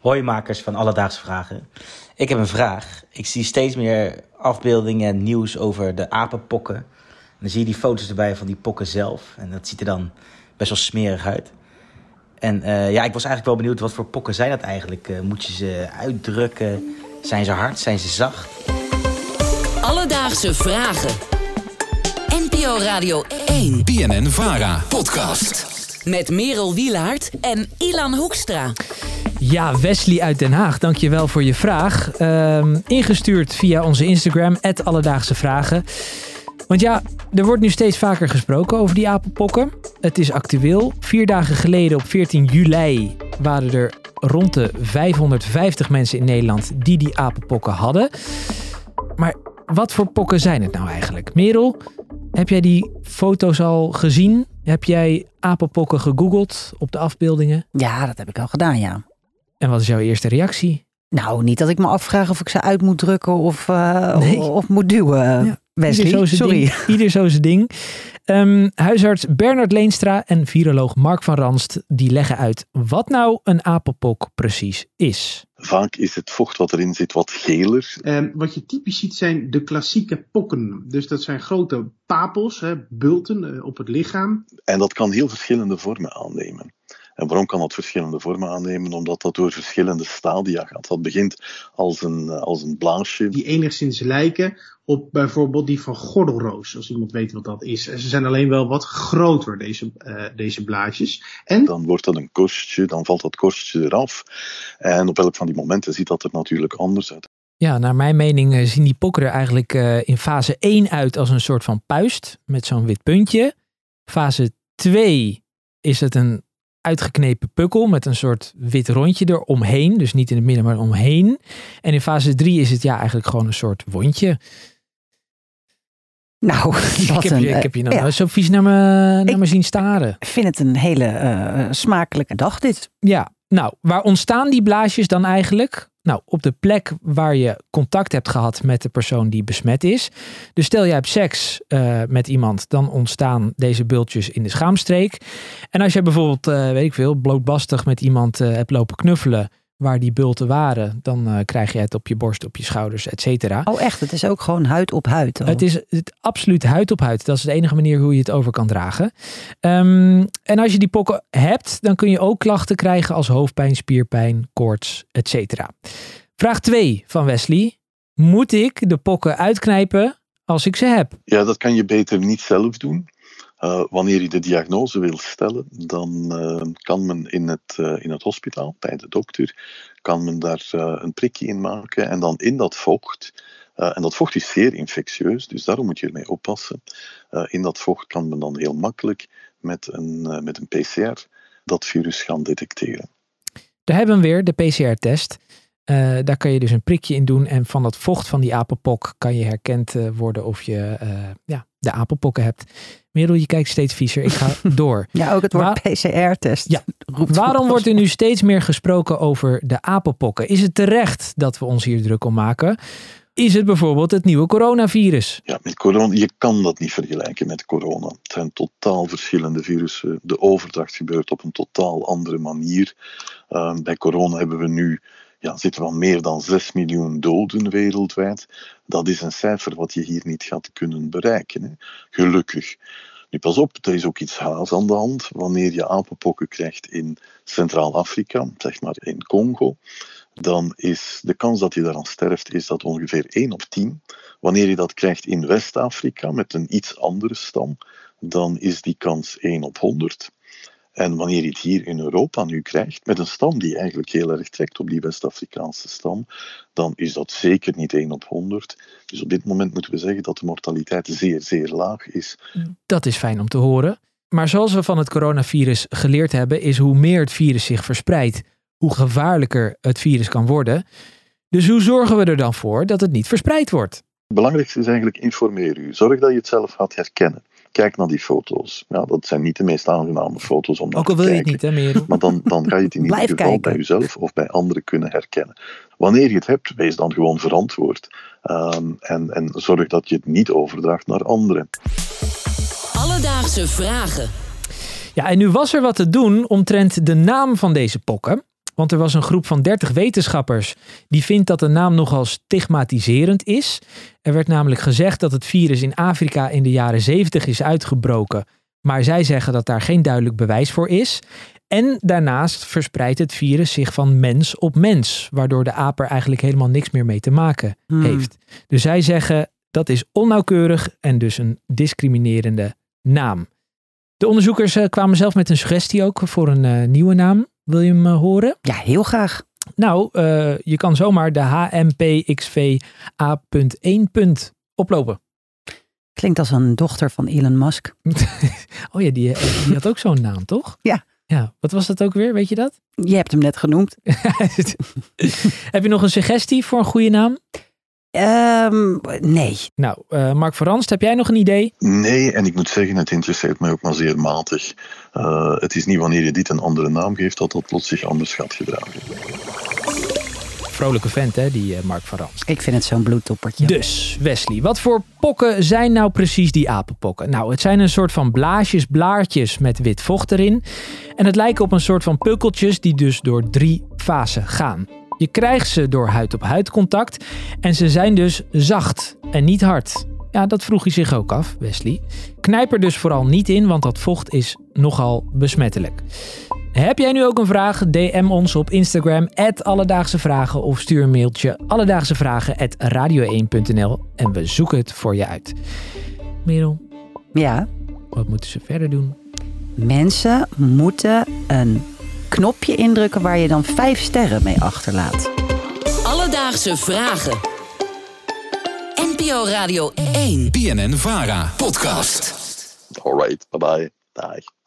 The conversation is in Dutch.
Hoi makers van Alledaagse Vragen. Ik heb een vraag. Ik zie steeds meer afbeeldingen en nieuws over de apenpokken. En dan zie je die foto's erbij van die pokken zelf. En dat ziet er dan best wel smerig uit. En uh, ja, ik was eigenlijk wel benieuwd wat voor pokken zijn dat eigenlijk? Uh, moet je ze uitdrukken? Zijn ze hard? Zijn ze zacht? Alledaagse Vragen. NPO Radio 1. BNN Vara. Podcast. Met Merel Wielaert en Ilan Hoekstra. Ja, Wesley uit Den Haag, dankjewel voor je vraag. Uh, ingestuurd via onze Instagram, Alledaagse Vragen. Want ja, er wordt nu steeds vaker gesproken over die apenpokken. Het is actueel. Vier dagen geleden, op 14 juli, waren er rond de 550 mensen in Nederland die die apenpokken hadden. Maar wat voor pokken zijn het nou eigenlijk? Merel, heb jij die foto's al gezien? Heb jij apenpokken gegoogeld op de afbeeldingen? Ja, dat heb ik al gedaan, ja. En wat is jouw eerste reactie? Nou, niet dat ik me afvraag of ik ze uit moet drukken of, uh, of moet duwen. Ja, Wesley, ieder sorry. Ding, ieder zo zijn ding. Um, huisarts Bernard Leenstra en viroloog Mark van Ranst die leggen uit wat nou een apenpok precies is. Vaak is het vocht wat erin zit wat geler. Um, wat je typisch ziet zijn de klassieke pokken. Dus dat zijn grote papels, hè, bulten uh, op het lichaam. En dat kan heel verschillende vormen aannemen. En waarom kan dat verschillende vormen aannemen? Omdat dat door verschillende stadia gaat. Dat begint als een, als een blaasje. Die enigszins lijken op bijvoorbeeld die van gordelroos, als iemand weet wat dat is. En ze zijn alleen wel wat groter, deze, uh, deze blaadjes. En dan wordt dat een korstje, dan valt dat korstje eraf. En op elk van die momenten ziet dat er natuurlijk anders uit. Ja, naar mijn mening eh, zien die pokken er eigenlijk uh, in fase 1 uit als een soort van puist met zo'n wit puntje. Fase 2 is het een uitgeknepen pukkel met een soort wit rondje eromheen. Dus niet in het midden, maar omheen. En in fase 3 is het ja eigenlijk gewoon een soort wondje. Nou, ik heb, een, je, ik heb je nog ja. zo vies naar me, naar me zien staren. Ik vind het een hele uh, smakelijke dag dit. Ja, nou, waar ontstaan die blaasjes dan eigenlijk? Nou, op de plek waar je contact hebt gehad met de persoon die besmet is. Dus stel jij hebt seks uh, met iemand, dan ontstaan deze bultjes in de schaamstreek. En als je bijvoorbeeld, uh, weet ik veel, blootbastig met iemand uh, hebt lopen knuffelen, waar die bulten waren, dan uh, krijg je het op je borst, op je schouders, et cetera. Oh echt? Het is ook gewoon huid op huid? Oh. Het is het, absoluut huid op huid. Dat is de enige manier hoe je het over kan dragen. Um, en als je die pokken hebt, dan kun je ook klachten krijgen als hoofdpijn, spierpijn, koorts, et cetera. Vraag 2 van Wesley. Moet ik de pokken uitknijpen als ik ze heb? Ja, dat kan je beter niet zelf doen. Uh, wanneer je de diagnose wil stellen, dan uh, kan men in het, uh, in het hospitaal, bij de dokter, kan men daar een prikje in maken en dan in dat vocht, en dat vocht is zeer infectieus, dus daarom moet je ermee oppassen. in dat vocht kan men dan heel makkelijk met een, met een PCR dat virus gaan detecteren. Daar hebben we weer de PCR-test. Daar kan je dus een prikje in doen. En van dat vocht van die apenpok kan je herkend worden of je ja, de apenpokken hebt. Merel, je kijkt steeds viezer. Ik ga door. ja, ook het woord. PCR-test. Ja. Waarom wordt er nu steeds meer gesproken over de apenpokken? Is het terecht dat we ons hier druk om maken? Is het bijvoorbeeld het nieuwe coronavirus? Ja, met corona, je kan dat niet vergelijken met corona. Het zijn totaal verschillende virussen. De overdracht gebeurt op een totaal andere manier. Uh, bij corona hebben we nu ja, zitten we al meer dan 6 miljoen doden wereldwijd. Dat is een cijfer wat je hier niet gaat kunnen bereiken. Hè. Gelukkig. Nu pas op, er is ook iets haas aan de hand. Wanneer je apenpokken krijgt in Centraal-Afrika, zeg maar in Congo, dan is de kans dat je daaraan sterft is dat ongeveer 1 op 10. Wanneer je dat krijgt in West-Afrika met een iets andere stam, dan is die kans 1 op 100. En wanneer je het hier in Europa nu krijgt, met een stam die eigenlijk heel erg trekt op die West-Afrikaanse stam, dan is dat zeker niet 1 op 100. Dus op dit moment moeten we zeggen dat de mortaliteit zeer, zeer laag is. Dat is fijn om te horen. Maar zoals we van het coronavirus geleerd hebben, is hoe meer het virus zich verspreidt, hoe gevaarlijker het virus kan worden. Dus hoe zorgen we er dan voor dat het niet verspreid wordt? Het belangrijkste is eigenlijk informeer u. Zorg dat je het zelf gaat herkennen. Kijk naar die foto's. Ja, dat zijn niet de meest aangename foto's om naar Ook al wil je het niet, hè, Merel? Maar dan, dan ga je het in ieder geval kijken. bij jezelf of bij anderen kunnen herkennen. Wanneer je het hebt, wees dan gewoon verantwoord. Um, en, en zorg dat je het niet overdraagt naar anderen. Alledaagse vragen. Ja, en nu was er wat te doen omtrent de naam van deze pokken. Want er was een groep van 30 wetenschappers die vindt dat de naam nogal stigmatiserend is. Er werd namelijk gezegd dat het virus in Afrika in de jaren 70 is uitgebroken. Maar zij zeggen dat daar geen duidelijk bewijs voor is. En daarnaast verspreidt het virus zich van mens op mens, waardoor de aap er eigenlijk helemaal niks meer mee te maken Hmm. heeft. Dus zij zeggen dat is onnauwkeurig en dus een discriminerende naam. De onderzoekers eh, kwamen zelf met een suggestie ook voor een eh, nieuwe naam. Wil je hem eh, horen? Ja, heel graag. Nou, eh, je kan zomaar de HMPXVA.1 oplopen. Klinkt als een dochter van Elon Musk. Oh ja, die, eh, die had ook zo'n naam, toch? Ja. Ja, wat was dat ook weer? Weet je dat? Je hebt hem net genoemd. Heb je nog een suggestie voor een goede naam? Ehm, nee. Nou, eh, Mark Verranst, heb jij nog een idee? Nee, en ik moet zeggen, het interesseert mij ook maar zeer matig. Uh, het is niet wanneer je dit een andere naam geeft dat dat plots zich anders gaat gedragen. Vrolijke vent, hè, die uh, Mark Verranst. Ik vind het zo'n bloedtoppertje. Dus, Wesley, wat voor pokken zijn nou precies die apenpokken? Nou, het zijn een soort van blaasjes, blaartjes met wit vocht erin. En het lijken op een soort van pukkeltjes die dus door drie fasen gaan. Je krijgt ze door huid-op-huid contact en ze zijn dus zacht en niet hard. Ja, dat vroeg hij zich ook af, Wesley. Knijp er dus vooral niet in, want dat vocht is nogal besmettelijk. Heb jij nu ook een vraag? DM ons op Instagram, Alledaagse Vragen, of stuur een mailtje alledaagsevragen.radio1.nl en we zoeken het voor je uit. Merel, Ja, wat moeten ze verder doen? mensen moeten een knopje indrukken waar je dan vijf sterren mee achterlaat. Alledaagse Vragen. NPO Radio 1. BNN Vara podcast. Alright, bye bye. Dag.